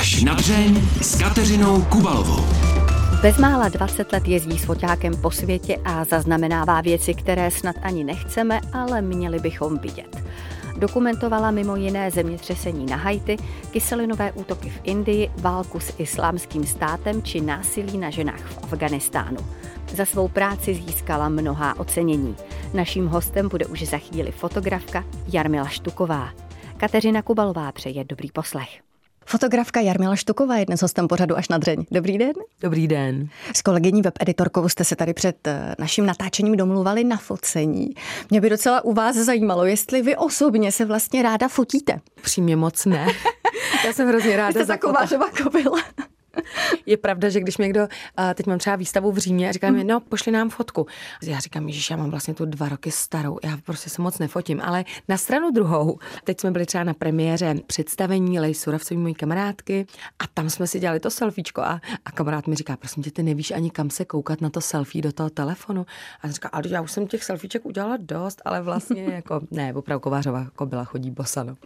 Až na dřeň s Kateřinou Kubalovou. Bezmála 20 let jezdí s foťákem po světě a zaznamenává věci, které snad ani nechceme, ale měli bychom vidět. Dokumentovala mimo jiné zemětřesení na Haiti, kyselinové útoky v Indii, válku s islámským státem či násilí na ženách v Afganistánu. Za svou práci získala mnohá ocenění. Naším hostem bude už za chvíli fotografka Jarmila Štuková. Kateřina Kubalová přeje dobrý poslech. Fotografka Jarmila Štuková je dnes hostem pořadu až na dřeň. Dobrý den. Dobrý den. S kolegyní webeditorkou jste se tady před eh, naším natáčením domluvali na focení. Mě by docela u vás zajímalo, jestli vy osobně se vlastně ráda fotíte. Přímě moc ne. Já jsem hrozně ráda Jste za taková kobila. Je pravda, že když mi někdo, teď mám třeba výstavu v Římě a říká mi, no pošli nám fotku. Já říkám, že já mám vlastně tu dva roky starou, já prostě se moc nefotím, ale na stranu druhou, teď jsme byli třeba na premiéře představení Lej Suravcový mojí kamarádky a tam jsme si dělali to selfiečko a, a kamarád mi říká, prosím tě, ty nevíš ani kam se koukat na to selfie do toho telefonu. A říká, ale já už jsem těch selfieček udělala dost, ale vlastně jako, ne, opravdu kovářová byla chodí bosano.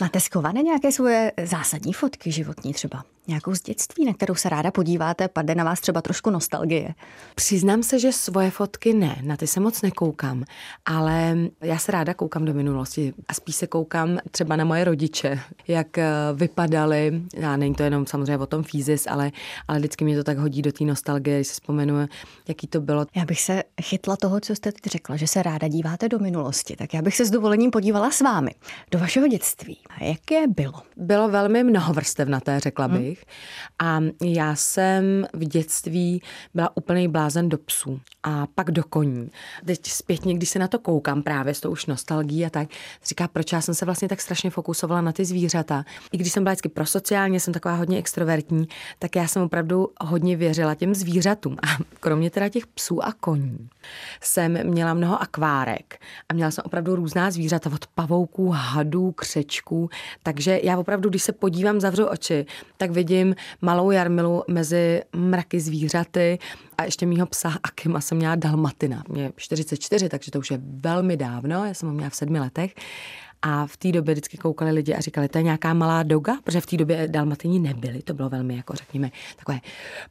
Máte schované nějaké svoje zásadní fotky životní třeba? Nějakou z dětství, na kterou se ráda podíváte, padne na vás třeba trošku nostalgie? Přiznám se, že svoje fotky ne, na ty se moc nekoukám, ale já se ráda koukám do minulosti a spíš se koukám třeba na moje rodiče, jak eh, vypadali, a není to jenom samozřejmě o tom fízis, ale, ale vždycky mě to tak hodí do té nostalgie, když se vzpomenu, jaký to bylo. Já bych se chytla toho, co jste teď řekla, že se ráda díváte do minulosti, tak já bych se s dovolením podívala s vámi do vašeho dětství. A jaké bylo? Bylo velmi mnohovrstevnaté, řekla bych. Hmm bych. A já jsem v dětství byla úplný blázen do psů a pak do koní. Teď zpětně, když se na to koukám právě s tou už nostalgií a tak, říká, proč já jsem se vlastně tak strašně fokusovala na ty zvířata. I když jsem byla vždycky prosociálně, jsem taková hodně extrovertní, tak já jsem opravdu hodně věřila těm zvířatům. A kromě teda těch psů a koní jsem měla mnoho akvárek a měla jsem opravdu různá zvířata od pavouků, hadů, křečků. Takže já opravdu, když se podívám, zavřu oči, tak vidím vidím malou Jarmilu mezi mraky zvířaty a ještě mýho psa Akima jsem měla Dalmatina. Mě 44, takže to už je velmi dávno, já jsem ho měla v sedmi letech. A v té době vždycky koukali lidi a říkali, to je nějaká malá doga, protože v té době dalmatini nebyly. To bylo velmi, jako řekněme, takové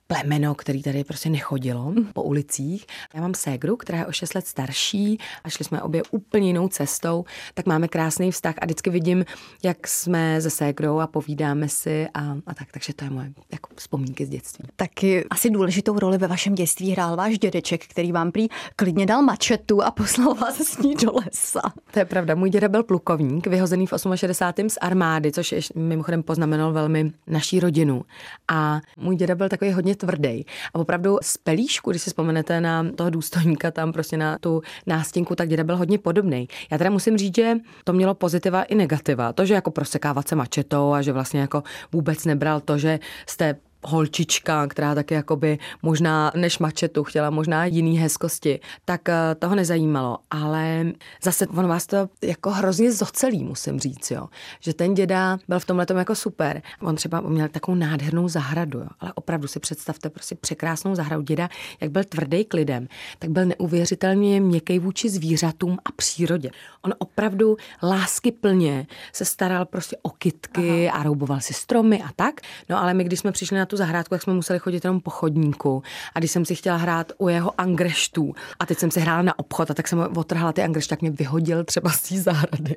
plemeno, který tady prostě nechodilo po ulicích. Já mám ségru, která je o 6 let starší a šli jsme obě úplně jinou cestou, tak máme krásný vztah a vždycky vidím, jak jsme se ségrou a povídáme si a, a tak. Takže to je moje jako vzpomínky z dětství. Taky asi důležitou roli ve vašem dětství hrál váš dědeček, který vám prý klidně dal mačetu a poslal vás s ní do lesa. To je pravda, můj děda byl plukovník plukovník, vyhozený v 68. z armády, což je mimochodem poznamenal velmi naší rodinu. A můj děda byl takový hodně tvrdý. A opravdu z pelíšku, když si vzpomenete na toho důstojníka tam prostě na tu nástěnku, tak děda byl hodně podobný. Já teda musím říct, že to mělo pozitiva i negativa. To, že jako prosekávat se mačetou a že vlastně jako vůbec nebral to, že jste holčička, která taky jakoby možná než mačetu chtěla možná jiný hezkosti, tak eh, toho nezajímalo. Ale zase on vás to jako hrozně zocelí, musím říct, jo. Že ten děda byl v tomhle jako super. On třeba měl takovou nádhernou zahradu, jo. Ale opravdu si představte prostě překrásnou zahradu děda, jak byl tvrdý k lidem, tak byl neuvěřitelně měkký vůči zvířatům a přírodě. On opravdu lásky plně se staral prostě o kytky Aha. a rouboval si stromy a tak. No ale my, když jsme přišli na tu zahrádku, jak jsme museli chodit jenom po chodníku. A když jsem si chtěla hrát u jeho angreštů a teď jsem si hrála na obchod a tak jsem otrhla ty angrešty, tak mě vyhodil třeba z té zahrady.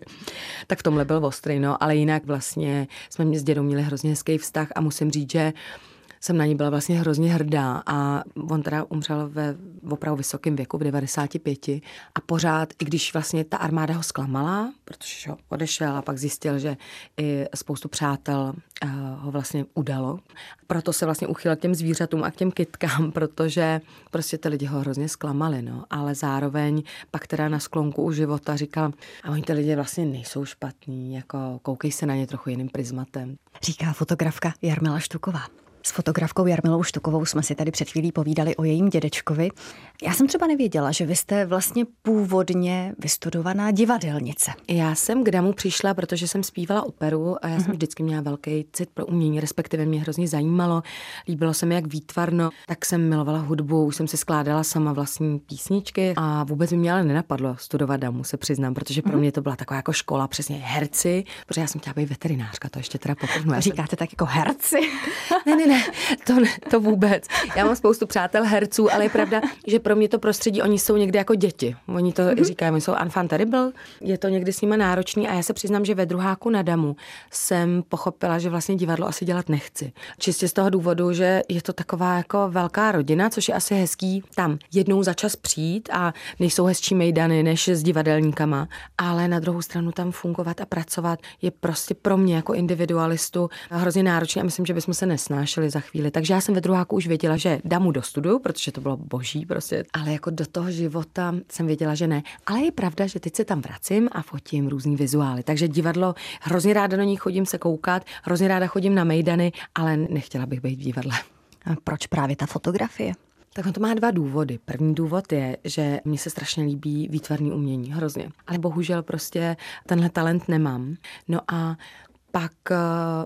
Tak v tomhle byl ostrý, no, ale jinak vlastně jsme mě s dědou měli hrozně hezký vztah a musím říct, že jsem na ní byla vlastně hrozně hrdá a on teda umřel ve opravdu vysokém věku, v 95 a pořád, i když vlastně ta armáda ho zklamala, protože ho odešel a pak zjistil, že i spoustu přátel uh, ho vlastně udalo. Proto se vlastně uchyl k těm zvířatům a k těm kytkám, protože prostě ty lidi ho hrozně zklamali, no. Ale zároveň pak teda na sklonku u života říkal, a oni ty lidi vlastně nejsou špatní, jako koukej se na ně trochu jiným prismatem. Říká fotografka Jarmila Štuková. S fotografkou Jarmilou Štukovou jsme si tady před chvílí povídali o jejím dědečkovi. Já jsem třeba nevěděla, že vy jste vlastně původně vystudovaná divadelnice. Já jsem k Damu přišla, protože jsem zpívala operu a já jsem mhm. vždycky měla velký cit pro umění, respektive mě hrozně zajímalo. Líbilo se mi, jak výtvarno, tak jsem milovala hudbu, už jsem si skládala sama vlastní písničky a vůbec mi mě ale nenapadlo studovat Damu, se přiznám, protože pro mhm. mě to byla taková jako škola, přesně herci, protože já jsem chtěla být veterinářka, to ještě teda poprvnu. Říkáte tak jako herci? ne, ne, ne, to, ne, to vůbec. Já mám spoustu přátel herců, ale je pravda, že pro mě to prostředí, oni jsou někdy jako děti. Oni to mm-hmm. říkají, oni jsou enfant terrible, je to někdy s nimi náročný a já se přiznám, že ve druháku na Damu jsem pochopila, že vlastně divadlo asi dělat nechci. Čistě z toho důvodu, že je to taková jako velká rodina, což je asi hezký tam jednou za čas přijít a nejsou hezčí mejdany než s divadelníkama, ale na druhou stranu tam fungovat a pracovat je prostě pro mě jako individualistu hrozně náročné a myslím, že bychom se nesnášeli za chvíli. Takže já jsem ve druháku už věděla, že Damu dostuduju, protože to bylo boží prostě, ale jako do toho života jsem věděla, že ne. Ale je pravda, že teď se tam vracím a fotím různý vizuály. Takže divadlo, hrozně ráda do ní chodím se koukat, hrozně ráda chodím na mejdany, ale nechtěla bych být v divadle. A proč právě ta fotografie? Tak on to má dva důvody. První důvod je, že mně se strašně líbí výtvarný umění, hrozně. Ale bohužel prostě tenhle talent nemám. No a pak uh,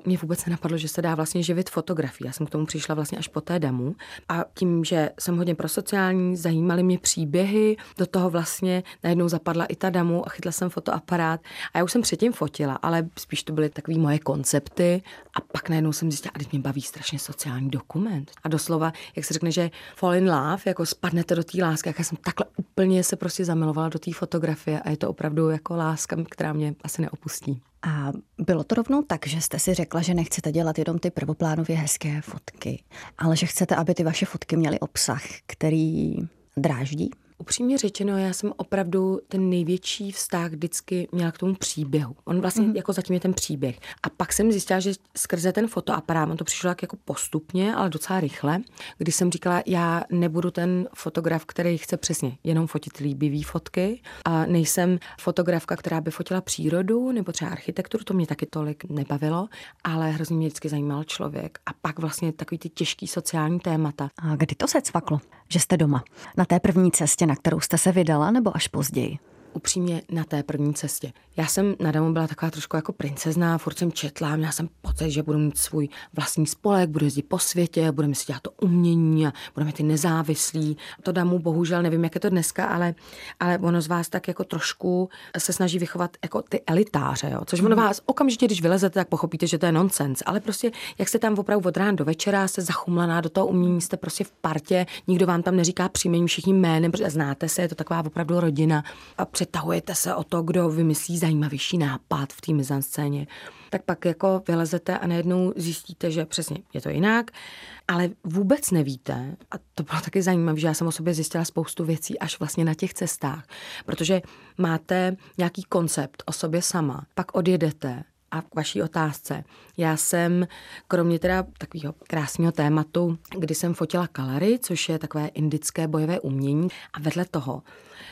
mě vůbec nenapadlo, že se dá vlastně živit fotografii. Já jsem k tomu přišla vlastně až po té damu. A tím, že jsem hodně prosociální, zajímaly mě příběhy, do toho vlastně najednou zapadla i ta damu a chytla jsem fotoaparát. A já už jsem předtím fotila, ale spíš to byly takové moje koncepty. A pak najednou jsem zjistila, teď mě baví strašně sociální dokument. A doslova, jak se řekne, že fall in love, jako spadnete do té lásky, jak já jsem takhle úplně se prostě zamilovala do té fotografie a je to opravdu jako láska, která mě asi neopustí. A bylo to rovnou tak, že jste si řekla, že nechcete dělat jenom ty prvoplánově hezké fotky, ale že chcete, aby ty vaše fotky měly obsah, který dráždí? Upřímně řečeno, já jsem opravdu ten největší vztah vždycky měla k tomu příběhu. On vlastně mm-hmm. jako zatím je ten příběh. A pak jsem zjistila, že skrze ten fotoaparát, on to přišlo tak jako postupně, ale docela rychle, když jsem říkala, já nebudu ten fotograf, který chce přesně jenom fotit líbivý fotky. A nejsem fotografka, která by fotila přírodu nebo třeba architekturu, to mě taky tolik nebavilo, ale hrozně mě vždycky zajímal člověk. A pak vlastně takový ty těžký sociální témata. A kdy to se cvaklo, že jste doma? Na té první cestě na kterou jste se vydala, nebo až později? Upřímně na té první cestě. Já jsem na domu byla taková trošku jako princezná, furt jsem četla, měla jsem pocit, že budu mít svůj vlastní spolek, budu jezdit po světě, budeme si dělat to umění a budeme ty nezávislí. To damu bohužel nevím, jak je to dneska, ale, ale ono z vás tak jako trošku se snaží vychovat jako ty elitáře, jo? což ono mhm. vás okamžitě, když vylezete, tak pochopíte, že to je nonsens. Ale prostě, jak jste tam opravdu od rána do večera, jste zachumlaná do toho umění, jste prostě v partě, nikdo vám tam neříká příjmení všichni jménem, protože znáte se, je to taková opravdu rodina. A přetahujete se o to, kdo vymyslí zajímavější nápad v té mizanscéně, tak pak jako vylezete a najednou zjistíte, že přesně je to jinak, ale vůbec nevíte, a to bylo taky zajímavé, že já jsem o sobě zjistila spoustu věcí až vlastně na těch cestách, protože máte nějaký koncept o sobě sama, pak odjedete a k vaší otázce. Já jsem, kromě teda takového krásného tématu, kdy jsem fotila kalary, což je takové indické bojové umění, a vedle toho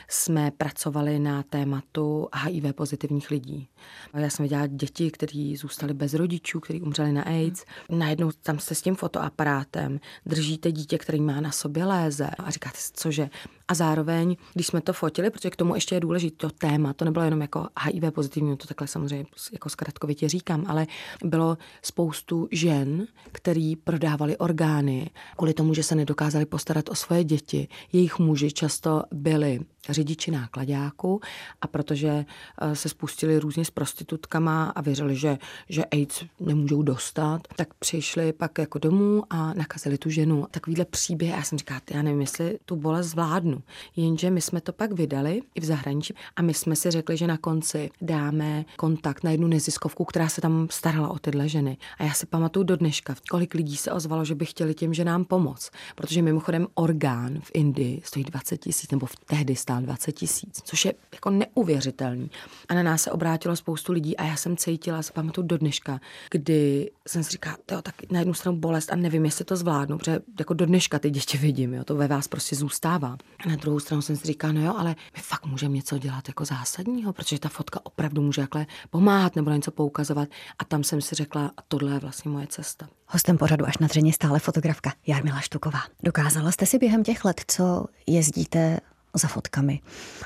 jsme pracovali na tématu HIV pozitivních lidí. Já jsem viděla děti, kteří zůstali bez rodičů, kteří umřeli na AIDS. Najednou tam se s tím fotoaparátem držíte dítě, který má na sobě léze a říkáte si, cože. A zároveň, když jsme to fotili, protože k tomu ještě je důležité to téma, to nebylo jenom jako HIV pozitivní, to takhle samozřejmě jako zkratkovitě říkám, ale bylo spoustu žen, který prodávali orgány kvůli tomu, že se nedokázali postarat o svoje děti. Jejich muži často byli řidiči nákladáku a protože eh, se spustili různě s prostitutkama a věřili, že, že AIDS nemůžou dostat, tak přišli pak jako domů a nakazili tu ženu. Takovýhle příběh, já jsem říkala, já nevím, jestli tu bolest zvládnu. Jenže my jsme to pak vydali i v zahraničí a my jsme si řekli, že na konci dáme kontakt na jednu neziskovku, která se tam starala o tyhle ženy. A já si pamatuju do dneška, kolik lidí se ozvalo, že by chtěli těm ženám pomoct. Protože mimochodem orgán v Indii stojí 20 tisíc, nebo v tehdy stál 20 tisíc, což je jako neuvěřitelný. A na nás se obrátilo spoustu lidí a já jsem cítila, se pamatuju do dneška, kdy jsem si říkala, jo, tak na jednu stranu bolest a nevím, jestli to zvládnu, protože jako do dneška ty děti vidím, jo, to ve vás prostě zůstává. A na druhou stranu jsem si říkala, no jo, ale my fakt můžeme něco dělat jako zásadního, protože ta fotka opravdu může jakhle pomáhat nebo něco poukazovat. A tam jsem si řekla, tohle je vlastně moje cesta. Hostem pořadu až na dřeně stále fotografka Jarmila Štuková. Dokázala jste si během těch let, co jezdíte za fotkami.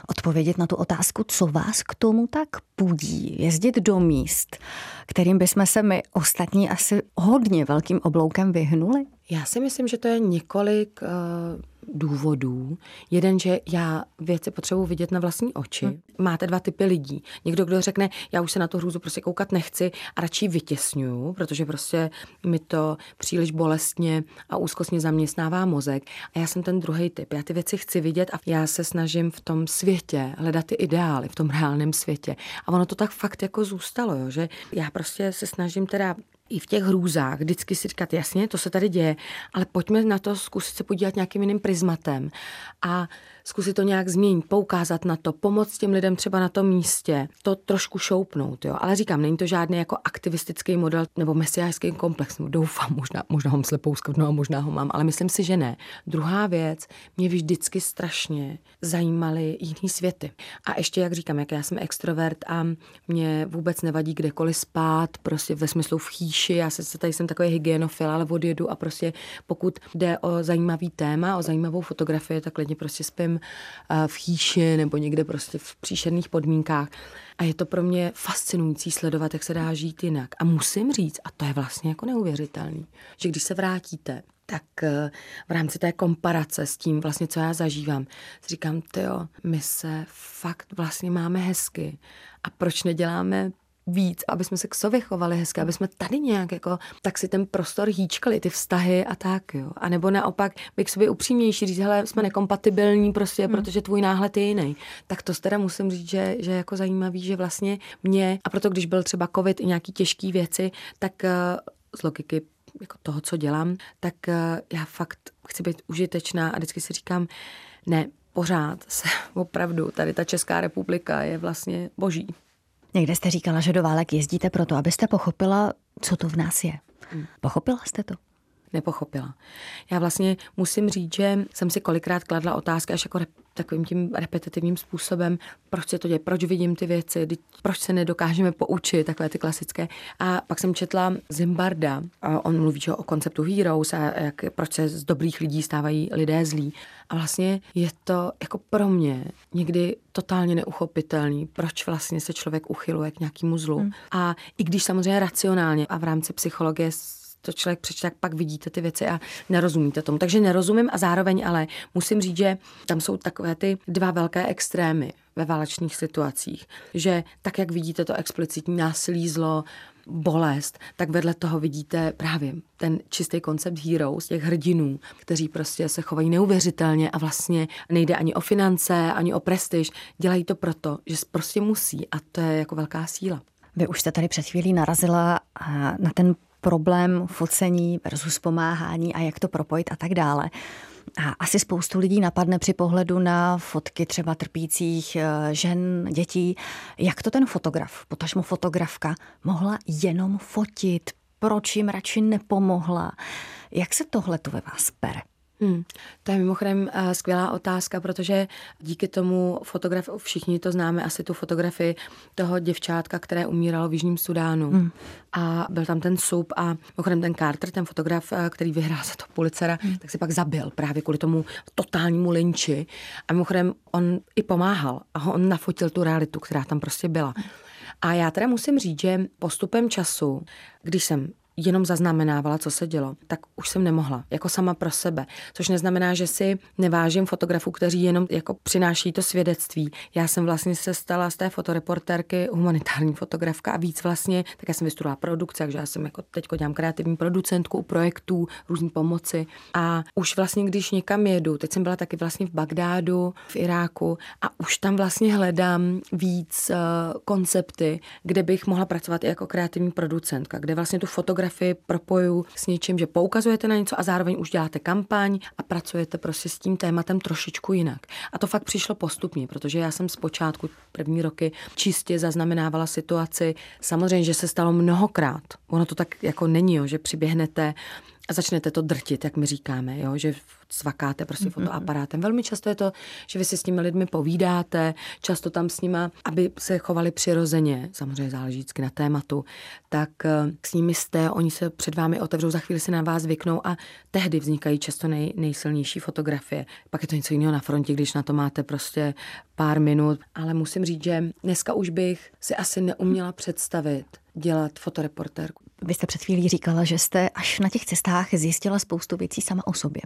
Odpovědět na tu otázku, co vás k tomu tak pudí, jezdit do míst, kterým bychom se my ostatní asi hodně velkým obloukem vyhnuli? Já si myslím, že to je několik uh, důvodů. Jeden, že já věci potřebuji vidět na vlastní oči. Hmm. Máte dva typy lidí. Někdo, kdo řekne, já už se na tu hrůzu prostě koukat nechci a radši vytěsňuju, protože prostě mi to příliš bolestně a úzkostně zaměstnává mozek. A já jsem ten druhý typ. Já ty věci chci vidět a já se snažím v tom světě hledat ty ideály, v tom reálném světě. A ono to tak fakt jako zůstalo, jo, že já prostě se snažím teda i v těch hrůzách. Vždycky si říkat, jasně, to se tady děje, ale pojďme na to zkusit se podívat nějakým jiným prismatem. A zkusit to nějak změnit, poukázat na to, pomoct těm lidem třeba na tom místě, to trošku šoupnout. Jo. Ale říkám, není to žádný jako aktivistický model nebo mesiářský komplex. No, doufám, možná, možná ho slepou no a možná ho mám, ale myslím si, že ne. Druhá věc, mě vždycky strašně zajímaly jiný světy. A ještě, jak říkám, jak já jsem extrovert a mě vůbec nevadí kdekoliv spát, prostě ve smyslu v chýši, já se tady jsem takový hygienofil, ale odjedu a prostě pokud jde o zajímavý téma, o zajímavou fotografii, tak klidně prostě spím Eh, v chýši nebo někde prostě v příšerných podmínkách. A je to pro mě fascinující sledovat, jak se dá žít jinak. A musím říct, a to je vlastně jako neuvěřitelný, že když se vrátíte, tak eh, v rámci té komparace s tím vlastně, co já zažívám, si říkám, jo, my se fakt vlastně máme hezky. A proč neděláme víc, aby jsme se k sobě chovali hezky, aby jsme tady nějak jako, tak si ten prostor hýčkali, ty vztahy a tak, jo. A nebo naopak bych sobě upřímnější říct, hele, jsme nekompatibilní prostě, hmm. protože tvůj náhled je jiný. Tak to teda musím říct, že, že jako zajímavý, že vlastně mě, a proto když byl třeba covid i nějaký těžký věci, tak uh, z logiky jako toho, co dělám, tak uh, já fakt chci být užitečná a vždycky si říkám, ne, pořád se opravdu, tady ta Česká republika je vlastně boží. Někde jste říkala, že do válek jezdíte proto, abyste pochopila, co to v nás je. Hmm. Pochopila jste to? Nepochopila. Já vlastně musím říct, že jsem si kolikrát kladla otázky až jako takovým tím repetitivním způsobem, proč se to děje, proč vidím ty věci, proč se nedokážeme poučit, takové ty klasické. A pak jsem četla Zimbarda, a on mluví o konceptu heroes a jak, proč se z dobrých lidí stávají lidé zlí. A vlastně je to jako pro mě někdy totálně neuchopitelný, proč vlastně se člověk uchyluje k nějakému zlu. Hmm. A i když samozřejmě racionálně a v rámci psychologie to člověk přečte, tak pak vidíte ty věci a nerozumíte tomu. Takže nerozumím a zároveň ale musím říct, že tam jsou takové ty dva velké extrémy ve válečných situacích, že tak, jak vidíte to explicitní násilí, zlo, bolest, tak vedle toho vidíte právě ten čistý koncept heroes, těch hrdinů, kteří prostě se chovají neuvěřitelně a vlastně nejde ani o finance, ani o prestiž. Dělají to proto, že prostě musí a to je jako velká síla. Vy už jste tady před chvílí narazila na ten problém focení versus pomáhání a jak to propojit a tak dále. A asi spoustu lidí napadne při pohledu na fotky třeba trpících eh, žen, dětí, jak to ten fotograf, potažmo fotografka, mohla jenom fotit, proč jim radši nepomohla. Jak se tohle tu ve vás pere? Hmm. To je mimochodem uh, skvělá otázka, protože díky tomu fotograf, všichni to známe, asi tu fotografii toho děvčátka, které umíralo v Jižním Sudánu. Hmm. A byl tam ten soup a mimochodem ten Carter, ten fotograf, uh, který vyhrál za to Pulitzera, hmm. tak se pak zabil právě kvůli tomu totálnímu linči. A mimochodem on i pomáhal a on nafotil tu realitu, která tam prostě byla. A já teda musím říct, že postupem času, když jsem jenom zaznamenávala, co se dělo, tak už jsem nemohla, jako sama pro sebe. Což neznamená, že si nevážím fotografů, kteří jenom jako přináší to svědectví. Já jsem vlastně se stala z té fotoreportérky humanitární fotografka a víc vlastně, tak já jsem vystudovala produkce, takže já jsem jako teď dělám kreativní producentku u projektů, různý pomoci. A už vlastně, když někam jedu, teď jsem byla taky vlastně v Bagdádu, v Iráku a už tam vlastně hledám víc uh, koncepty, kde bych mohla pracovat i jako kreativní producentka, kde vlastně tu fotografii fotografii propoju s něčím, že poukazujete na něco a zároveň už děláte kampaň a pracujete prostě s tím tématem trošičku jinak. A to fakt přišlo postupně, protože já jsem zpočátku první roky čistě zaznamenávala situaci. Samozřejmě, že se stalo mnohokrát. Ono to tak jako není, jo, že přiběhnete a začnete to drtit, jak my říkáme, jo? že svakáte prostě mm-hmm. fotoaparátem. Velmi často je to, že vy si s těmi lidmi povídáte, často tam s nima, aby se chovali přirozeně, samozřejmě záleží vždycky na tématu, tak eh, s nimi jste, oni se před vámi otevřou, za chvíli se na vás zvyknou a tehdy vznikají často nej, nejsilnější fotografie. Pak je to něco jiného na frontě, když na to máte prostě pár minut, ale musím říct, že dneska už bych si asi neuměla představit dělat fotoreportérku. Vy jste před chvílí říkala, že jste až na těch cestách zjistila spoustu věcí sama o sobě.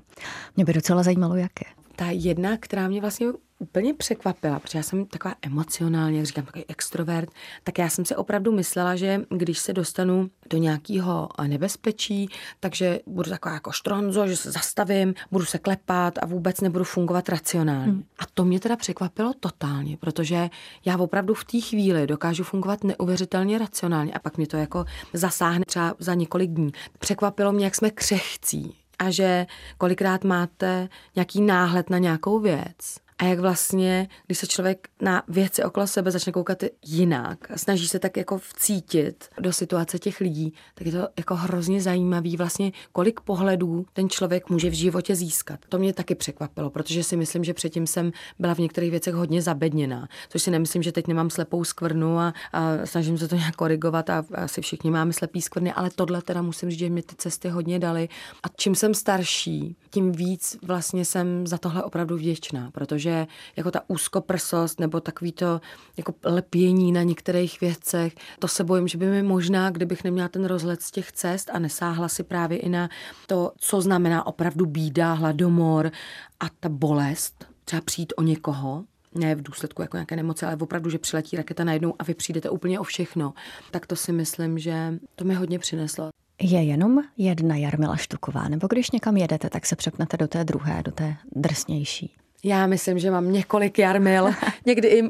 Mě by docela zajímalo, jaké. Ta jedna, která mě vlastně úplně překvapila, protože já jsem taková emocionální, jak říkám, takový extrovert, tak já jsem si opravdu myslela, že když se dostanu do nějakého nebezpečí, takže budu taková jako štronzo, že se zastavím, budu se klepat a vůbec nebudu fungovat racionálně. Hmm. A to mě teda překvapilo totálně, protože já opravdu v té chvíli dokážu fungovat neuvěřitelně racionálně a pak mě to jako zasáhne třeba za několik dní. Překvapilo mě, jak jsme křehcí a že kolikrát máte nějaký náhled na nějakou věc a jak vlastně, když se člověk na věci okolo sebe začne koukat jinak, snaží se tak jako vcítit do situace těch lidí, tak je to jako hrozně zajímavý vlastně, kolik pohledů ten člověk může v životě získat. To mě taky překvapilo, protože si myslím, že předtím jsem byla v některých věcech hodně zabedněná, což si nemyslím, že teď nemám slepou skvrnu a, a snažím se to nějak korigovat a asi všichni máme slepý skvrny, ale tohle teda musím říct, že mi ty cesty hodně dali. A čím jsem starší, tím víc vlastně jsem za tohle opravdu vděčná, protože že jako ta úzkoprsost nebo takový to jako lepění na některých věcech, to se bojím, že by mi možná, kdybych neměla ten rozhled z těch cest a nesáhla si právě i na to, co znamená opravdu bída, hladomor a ta bolest, třeba přijít o někoho, ne v důsledku jako nějaké nemoci, ale opravdu, že přiletí raketa najednou a vy přijdete úplně o všechno, tak to si myslím, že to mi hodně přineslo. Je jenom jedna Jarmila Štuková, nebo když někam jedete, tak se přepnete do té druhé, do té drsnější? Já myslím, že mám několik jarmil. Někdy i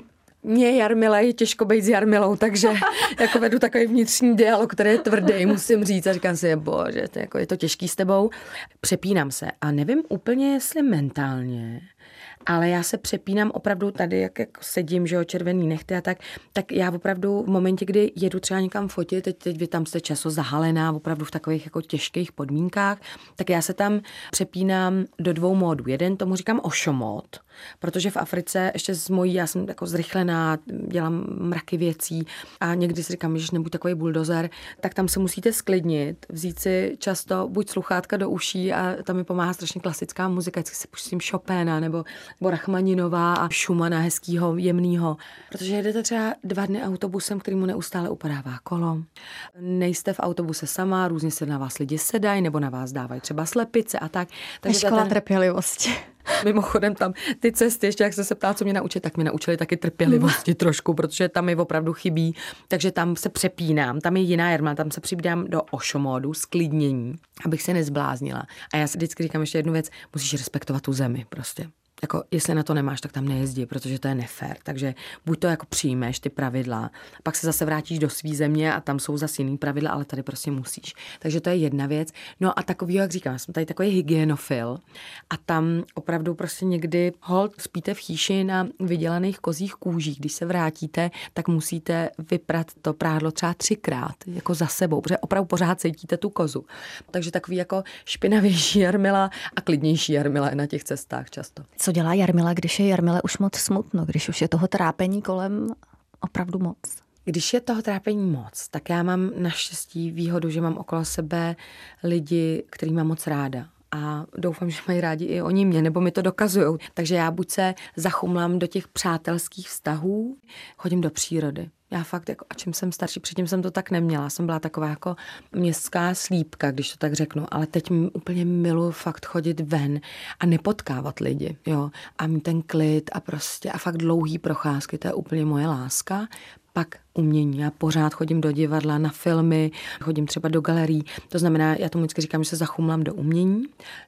mě Jarmila je těžko být s Jarmilou, takže jako vedu takový vnitřní dialog, který je tvrdý, musím říct. A říkám si, bože, to je, jako, je to těžký s tebou. Přepínám se a nevím úplně, jestli mentálně, ale já se přepínám opravdu tady, jak jako sedím, že jo, červený nechty a tak, tak já opravdu v momentě, kdy jedu třeba někam fotit, teď, teď vy tam jste často zahalená, opravdu v takových jako těžkých podmínkách, tak já se tam přepínám do dvou módů. Jeden tomu říkám ošomod, protože v Africe ještě z mojí, já jsem jako zrychlená, dělám mraky věcí a někdy si říkám, že nebuď takový buldozer, tak tam se musíte sklidnit, vzít si často buď sluchátka do uší a tam mi pomáhá strašně klasická muzika, vždycky si pustím Chopina nebo, nebo Rachmaninová a Schumana hezkýho, jemného. Protože jedete třeba dva dny autobusem, který mu neustále upadává kolo. Nejste v autobuse sama, různě se na vás lidi sedají nebo na vás dávají třeba slepice a tak. Takže škola ten... trpělivosti. Mimochodem tam ty cesty, ještě jak se se ptá, co mě naučit, tak mě naučili taky trpělivosti trošku, protože tam mi opravdu chybí. Takže tam se přepínám, tam je jiná jarma, tam se přibídám do ošomódu, sklidnění, abych se nezbláznila. A já si vždycky říkám ještě jednu věc, musíš respektovat tu zemi prostě jako jestli na to nemáš, tak tam nejezdí, protože to je nefér. Takže buď to jako přijmeš ty pravidla, pak se zase vrátíš do své země a tam jsou zase jiný pravidla, ale tady prostě musíš. Takže to je jedna věc. No a takový, jak říkám, jsem tady takový hygienofil a tam opravdu prostě někdy hold spíte v chýši na vydělaných kozích kůžích. Když se vrátíte, tak musíte vyprat to prádlo třeba třikrát, jako za sebou, protože opravdu pořád cítíte tu kozu. Takže takový jako špinavější jarmila a klidnější jarmila na těch cestách často co dělá Jarmila, když je Jarmile už moc smutno, když už je toho trápení kolem opravdu moc? Když je toho trápení moc, tak já mám naštěstí výhodu, že mám okolo sebe lidi, který mám moc ráda a doufám, že mají rádi i oni mě, nebo mi to dokazují. Takže já buď se zachumlám do těch přátelských vztahů, chodím do přírody. Já fakt, jako, a čím jsem starší, předtím jsem to tak neměla. Jsem byla taková jako městská slípka, když to tak řeknu, ale teď mi úplně miluji fakt chodit ven a nepotkávat lidi, jo. A mít ten klid a prostě a fakt dlouhý procházky, to je úplně moje láska pak umění. Já pořád chodím do divadla, na filmy, chodím třeba do galerií. To znamená, já tomu vždycky říkám, že se zachumlám do umění,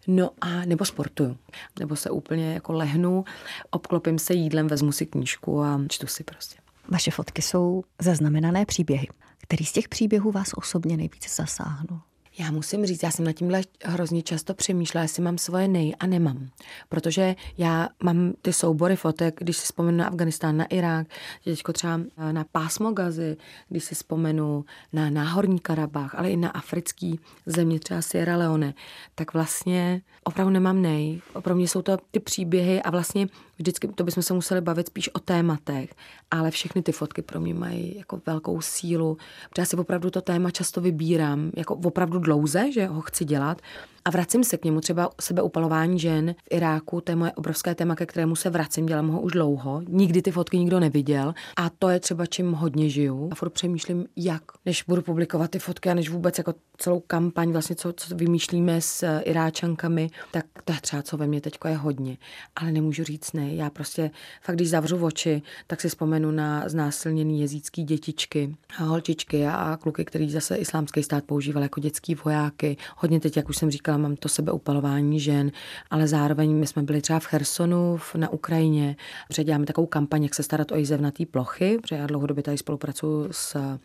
no a nebo sportuju. Nebo se úplně jako lehnu, obklopím se jídlem, vezmu si knížku a čtu si prostě. Vaše fotky jsou zaznamenané příběhy. Který z těch příběhů vás osobně nejvíce zasáhnul? Já musím říct, já jsem na tímhle hrozně často přemýšlela, jestli mám svoje nej a nemám. Protože já mám ty soubory fotek, když si vzpomenu na Afganistán, na Irák, teďko třeba na pásmo Gazy, když si vzpomenu na náhorní Karabách, ale i na africký země, třeba Sierra Leone, tak vlastně opravdu nemám nej. Pro mě jsou to ty příběhy a vlastně vždycky to bychom se museli bavit spíš o tématech, ale všechny ty fotky pro mě mají jako velkou sílu, protože já si opravdu to téma často vybírám, jako opravdu dlouze, že ho chci dělat a vracím se k němu, třeba sebeupalování žen v Iráku, to je moje obrovské téma, ke kterému se vracím, dělám ho už dlouho, nikdy ty fotky nikdo neviděl a to je třeba čím hodně žiju a furt přemýšlím, jak, než budu publikovat ty fotky a než vůbec jako celou kampaň, vlastně co, co vymýšlíme s Iráčankami, tak to je třeba, co ve mně teďko je hodně. Ale nemůžu říct ne. Já prostě fakt, když zavřu oči, tak si vzpomenu na znásilněný jezícký dětičky, holčičky a kluky, který zase islámský stát používal jako dětský vojáky. Hodně teď, jak už jsem říkala, mám to sebeupalování žen, ale zároveň my jsme byli třeba v Chersonu na Ukrajině, protože děláme takovou kampaň, jak se starat o jizevnatý plochy, protože já dlouhodobě tady spolupracuji s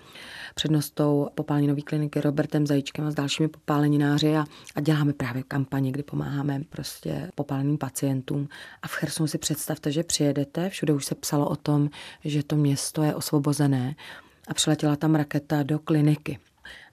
přednostou popáleninové kliniky Robertem Zajíčkem a s dalšími popálenináři a, a děláme právě kampaně, kdy pomáháme prostě popáleným pacientům. A v Chersonu si představte, že přijedete, všude už se psalo o tom, že to město je osvobozené a přiletěla tam raketa do kliniky.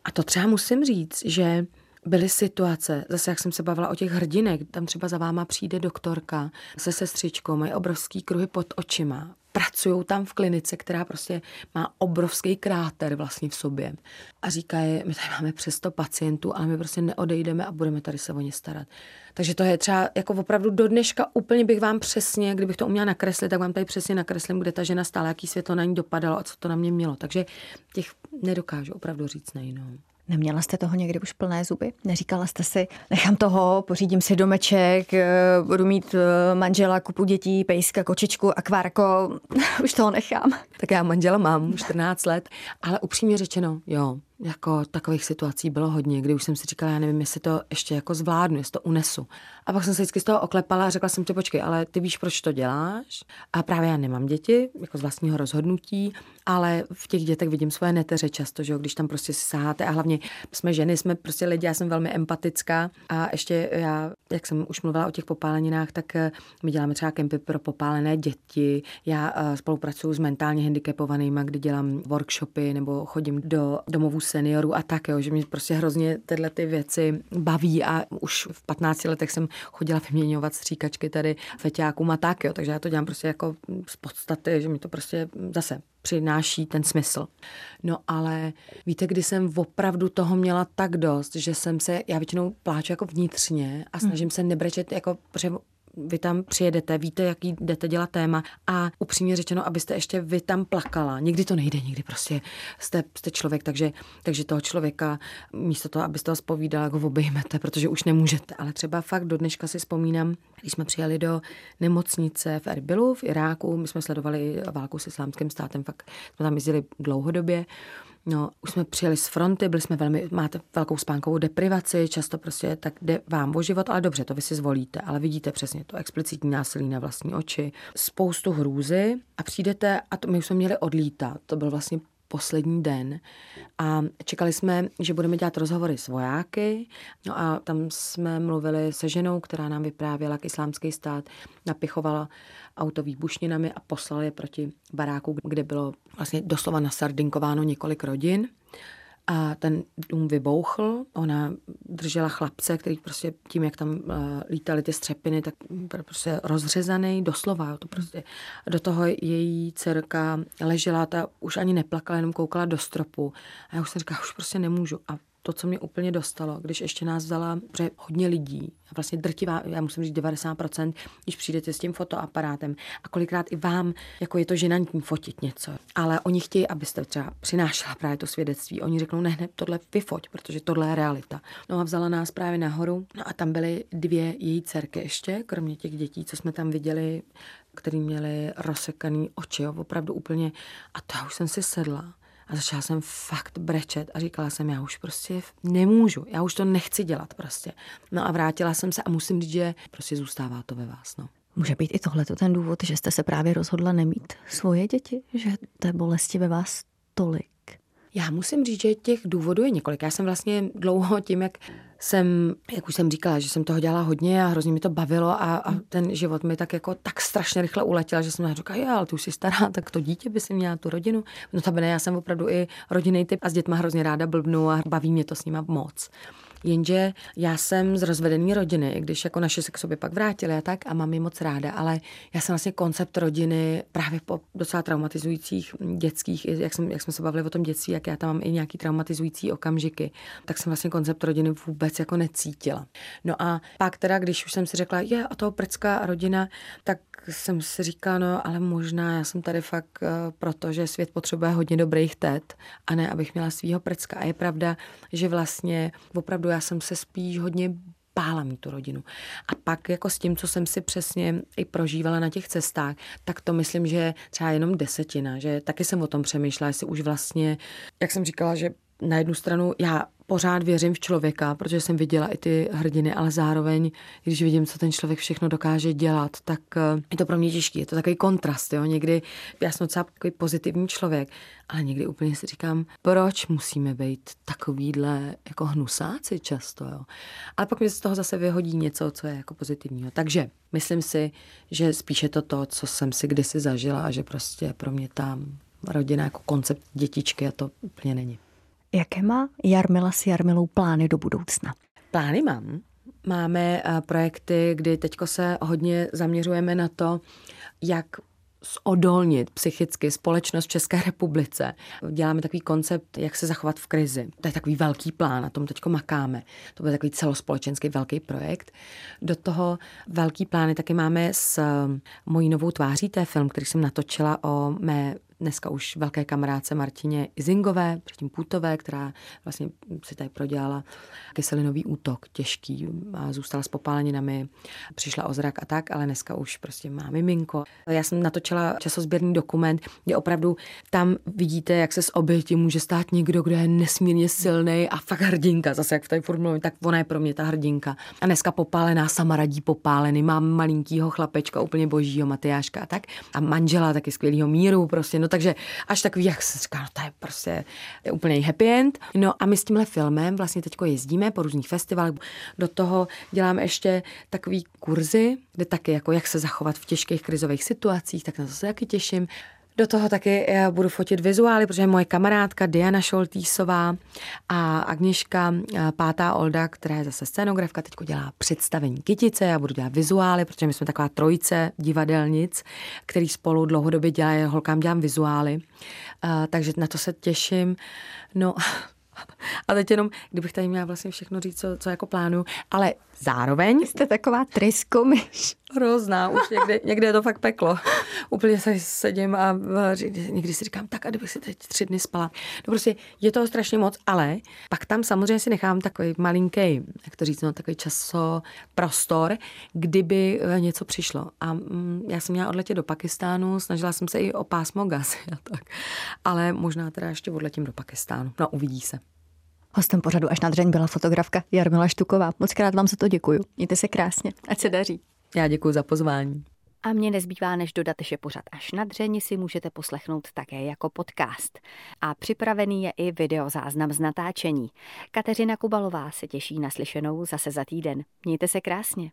A to třeba musím říct, že byly situace, zase jak jsem se bavila o těch hrdinek, tam třeba za váma přijde doktorka se sestřičkou, mají obrovský kruhy pod očima, pracují tam v klinice, která prostě má obrovský kráter vlastně v sobě. A říkají, my tady máme přes 100 pacientů, ale my prostě neodejdeme a budeme tady se o ně starat. Takže to je třeba jako opravdu do dneška úplně bych vám přesně, kdybych to uměla nakreslit, tak vám tady přesně nakreslím, kde ta žena stála, jaký světlo na ní dopadalo a co to na mě mělo. Takže těch nedokážu opravdu říct nejinou. Neměla jste toho někdy už plné zuby? Neříkala jste si, nechám toho, pořídím si domeček, eh, budu mít eh, manžela, kupu dětí, pejska, kočičku, akvárko, už toho nechám. Tak já manžela mám 14 let, ale upřímně řečeno, jo, jako takových situací bylo hodně, kdy už jsem si říkala, já nevím, jestli to ještě jako zvládnu, jestli to unesu. A pak jsem se vždycky z toho oklepala a řekla jsem ti, počkej, ale ty víš, proč to děláš? A právě já nemám děti, jako z vlastního rozhodnutí, ale v těch dětech vidím svoje neteře často, že jo, když tam prostě si saháte a hlavně jsme ženy, jsme prostě lidi, já jsem velmi empatická a ještě já, jak jsem už mluvila o těch popáleninách, tak eh, my děláme třeba kempy pro popálené děti. Já eh, spolupracuju s mentálně handicapovanými, kdy dělám workshopy nebo chodím do domovů seniorů a tak, jo, že mě prostě hrozně tyhle ty věci baví a už v 15 letech jsem chodila vyměňovat stříkačky tady feťákům a tak, jo, takže já to dělám prostě jako z podstaty, že mi to prostě zase přináší ten smysl. No ale víte, kdy jsem opravdu toho měla tak dost, že jsem se, já většinou pláču jako vnitřně a snažím hmm. se nebrečet jako, protože vy tam přijedete, víte, jaký jdete dělat téma a upřímně řečeno, abyste ještě vy tam plakala. Někdy to nejde, někdy prostě jste, jste člověk, takže, takže toho člověka místo toho, abyste ho zpovídala, ho obejmete, protože už nemůžete. Ale třeba fakt do dneška si vzpomínám, když jsme přijeli do nemocnice v Erbilu v Iráku, my jsme sledovali válku s islámským státem, fakt jsme tam jezdili dlouhodobě, No, už jsme přijeli z fronty, byli jsme velmi, máte velkou spánkovou deprivaci, často prostě tak jde vám o život, ale dobře, to vy si zvolíte, ale vidíte přesně to explicitní násilí na vlastní oči, spoustu hrůzy a přijdete, a to my už jsme měli odlítat, to byl vlastně poslední den a čekali jsme, že budeme dělat rozhovory s vojáky no a tam jsme mluvili se ženou, která nám vyprávěla, jak islámský stát napichovala auto výbušninami a poslal je proti baráku, kde bylo vlastně doslova nasardinkováno několik rodin. A ten dům vybouchl, ona držela chlapce, který prostě tím, jak tam uh, lítali ty střepiny, tak byl prostě rozřezaný, doslova, to prostě. Do toho její dcerka ležela, ta už ani neplakala, jenom koukala do stropu. A já už jsem říkala, už prostě nemůžu. A to, co mě úplně dostalo, když ještě nás vzala pře hodně lidí, a vlastně drtivá, já musím říct 90%, když přijdete s tím fotoaparátem a kolikrát i vám, jako je to ženantní fotit něco, ale oni chtějí, abyste třeba přinášela právě to svědectví. Oni řeknou, ne, ne, tohle vyfoť, protože tohle je realita. No a vzala nás právě nahoru, no a tam byly dvě její dcerky ještě, kromě těch dětí, co jsme tam viděli, který měli rozsekaný oči, jo, opravdu úplně. A to já už jsem si sedla a začala jsem fakt brečet a říkala jsem, já už prostě nemůžu, já už to nechci dělat prostě. No a vrátila jsem se a musím říct, že prostě zůstává to ve vás, no. Může být i tohle ten důvod, že jste se právě rozhodla nemít svoje děti, že té bolesti ve vás tolik Já musím říct, že těch důvodů je několik. Já jsem vlastně dlouho tím, jak jsem, jak už jsem říkala, že jsem toho dělala hodně a hrozně mi to bavilo a, a ten život mi tak jako tak strašně rychle uletěl, že jsem říkala, jo, ale ty už jsi stará, tak to dítě by si měla tu rodinu. No to já jsem opravdu i rodinný typ a s dětma hrozně ráda blbnu a baví mě to s nima moc. Jenže já jsem z rozvedené rodiny, i když jako naše se k sobě pak vrátili a tak a mám je moc ráda, ale já jsem vlastně koncept rodiny právě po docela traumatizujících dětských, jak, jsem, jak jsme se bavili o tom dětství, jak já tam mám i nějaký traumatizující okamžiky, tak jsem vlastně koncept rodiny vůbec jako necítila. No a pak teda, když už jsem si řekla, je a toho prcka rodina, tak jsem si říkala, no ale možná já jsem tady fakt uh, proto, že svět potřebuje hodně dobrých tet a ne, abych měla svýho prcka. A je pravda, že vlastně opravdu já jsem se spíš hodně bála mít tu rodinu. A pak jako s tím, co jsem si přesně i prožívala na těch cestách, tak to myslím, že třeba jenom desetina, že taky jsem o tom přemýšlela, jestli už vlastně, jak jsem říkala, že na jednu stranu já pořád věřím v člověka, protože jsem viděla i ty hrdiny, ale zároveň, když vidím, co ten člověk všechno dokáže dělat, tak eh, je to pro mě těžké. Je to takový kontrast. Jo? Někdy já jsem docela takový pozitivní člověk, ale někdy úplně si říkám, proč musíme být takovýhle jako hnusáci často. Jo? Ale pak mi z toho zase vyhodí něco, co je jako pozitivního. Takže myslím si, že spíše to to, co jsem si kdysi zažila a že prostě pro mě tam rodina jako koncept dětičky a to úplně není. Jaké má Jarmila s Jarmilou plány do budoucna? Plány mám. Máme eh, projekty, kdy teďko se hodně zaměřujeme na to, jak zodolnit psychicky společnost v České republice. Děláme takový koncept, jak se zachovat v krizi. To je takový velký plán, na tom teď makáme. To bude takový celospolečenský velký projekt. Do toho velký plány taky máme s eh, mojí novou tváří, to je film, který jsem natočila o mé dneska už velké kamarádce Martině Izingové, předtím Půtové, která vlastně si tady prodělala kyselinový útok těžký a zůstala s popáleninami, přišla o zrak a tak, ale dneska už prostě má miminko. Já jsem natočila časozběrný dokument, kde opravdu tam vidíte, jak se z oběti může stát někdo, kdo je nesmírně silný a fakt hrdinka, zase jak v té formule, tak ona je pro mě ta hrdinka. A dneska popálená sama radí popálený, mám malinkýho chlapečka, úplně božího Matyáška a tak. A manžela taky skvělého míru, prostě no takže až takový, jak se říká, no to je prostě úplně happy end. No a my s tímhle filmem vlastně teďko jezdíme po různých festivalech. Do toho děláme ještě takový kurzy, kde taky jako jak se zachovat v těžkých krizových situacích, tak na to se taky těším. Do toho taky já budu fotit vizuály, protože moje kamarádka Diana Šoltýsová a Agněška eh, Pátá Olda, která je zase scénografka, teď dělá představení kytice, já budu dělat vizuály, protože my jsme taková trojice divadelnic, který spolu dlouhodobě dělají, holkám dělám vizuály, uh, takže na to se těším. No, a teď jenom, kdybych tady měla vlastně všechno říct, co, co jako plánuju, ale zároveň... Jste taková tryskomiš. Hrozná, už někde, někde je to fakt peklo. Úplně se sedím a někdy si říkám, tak a kdybych si teď tři dny spala. No prostě je toho strašně moc, ale pak tam samozřejmě si nechám takový malinký, jak to říct, no, takový časo, prostor, kdyby eh, něco přišlo. A mm, já jsem měla odletět do Pakistánu, snažila jsem se i o pásmo gas a tak. Ale možná teda ještě odletím do Pakistánu. No, uvidí se. Hostem pořadu až na dřeň byla fotografka Jarmila Štuková. Moc krát vám za to děkuju. Mějte se krásně. Ať se daří. Já děkuji za pozvání. A mě nezbývá, než dodat, že pořad až na dřeni si můžete poslechnout také jako podcast. A připravený je i videozáznam z natáčení. Kateřina Kubalová se těší na slyšenou zase za týden. Mějte se krásně.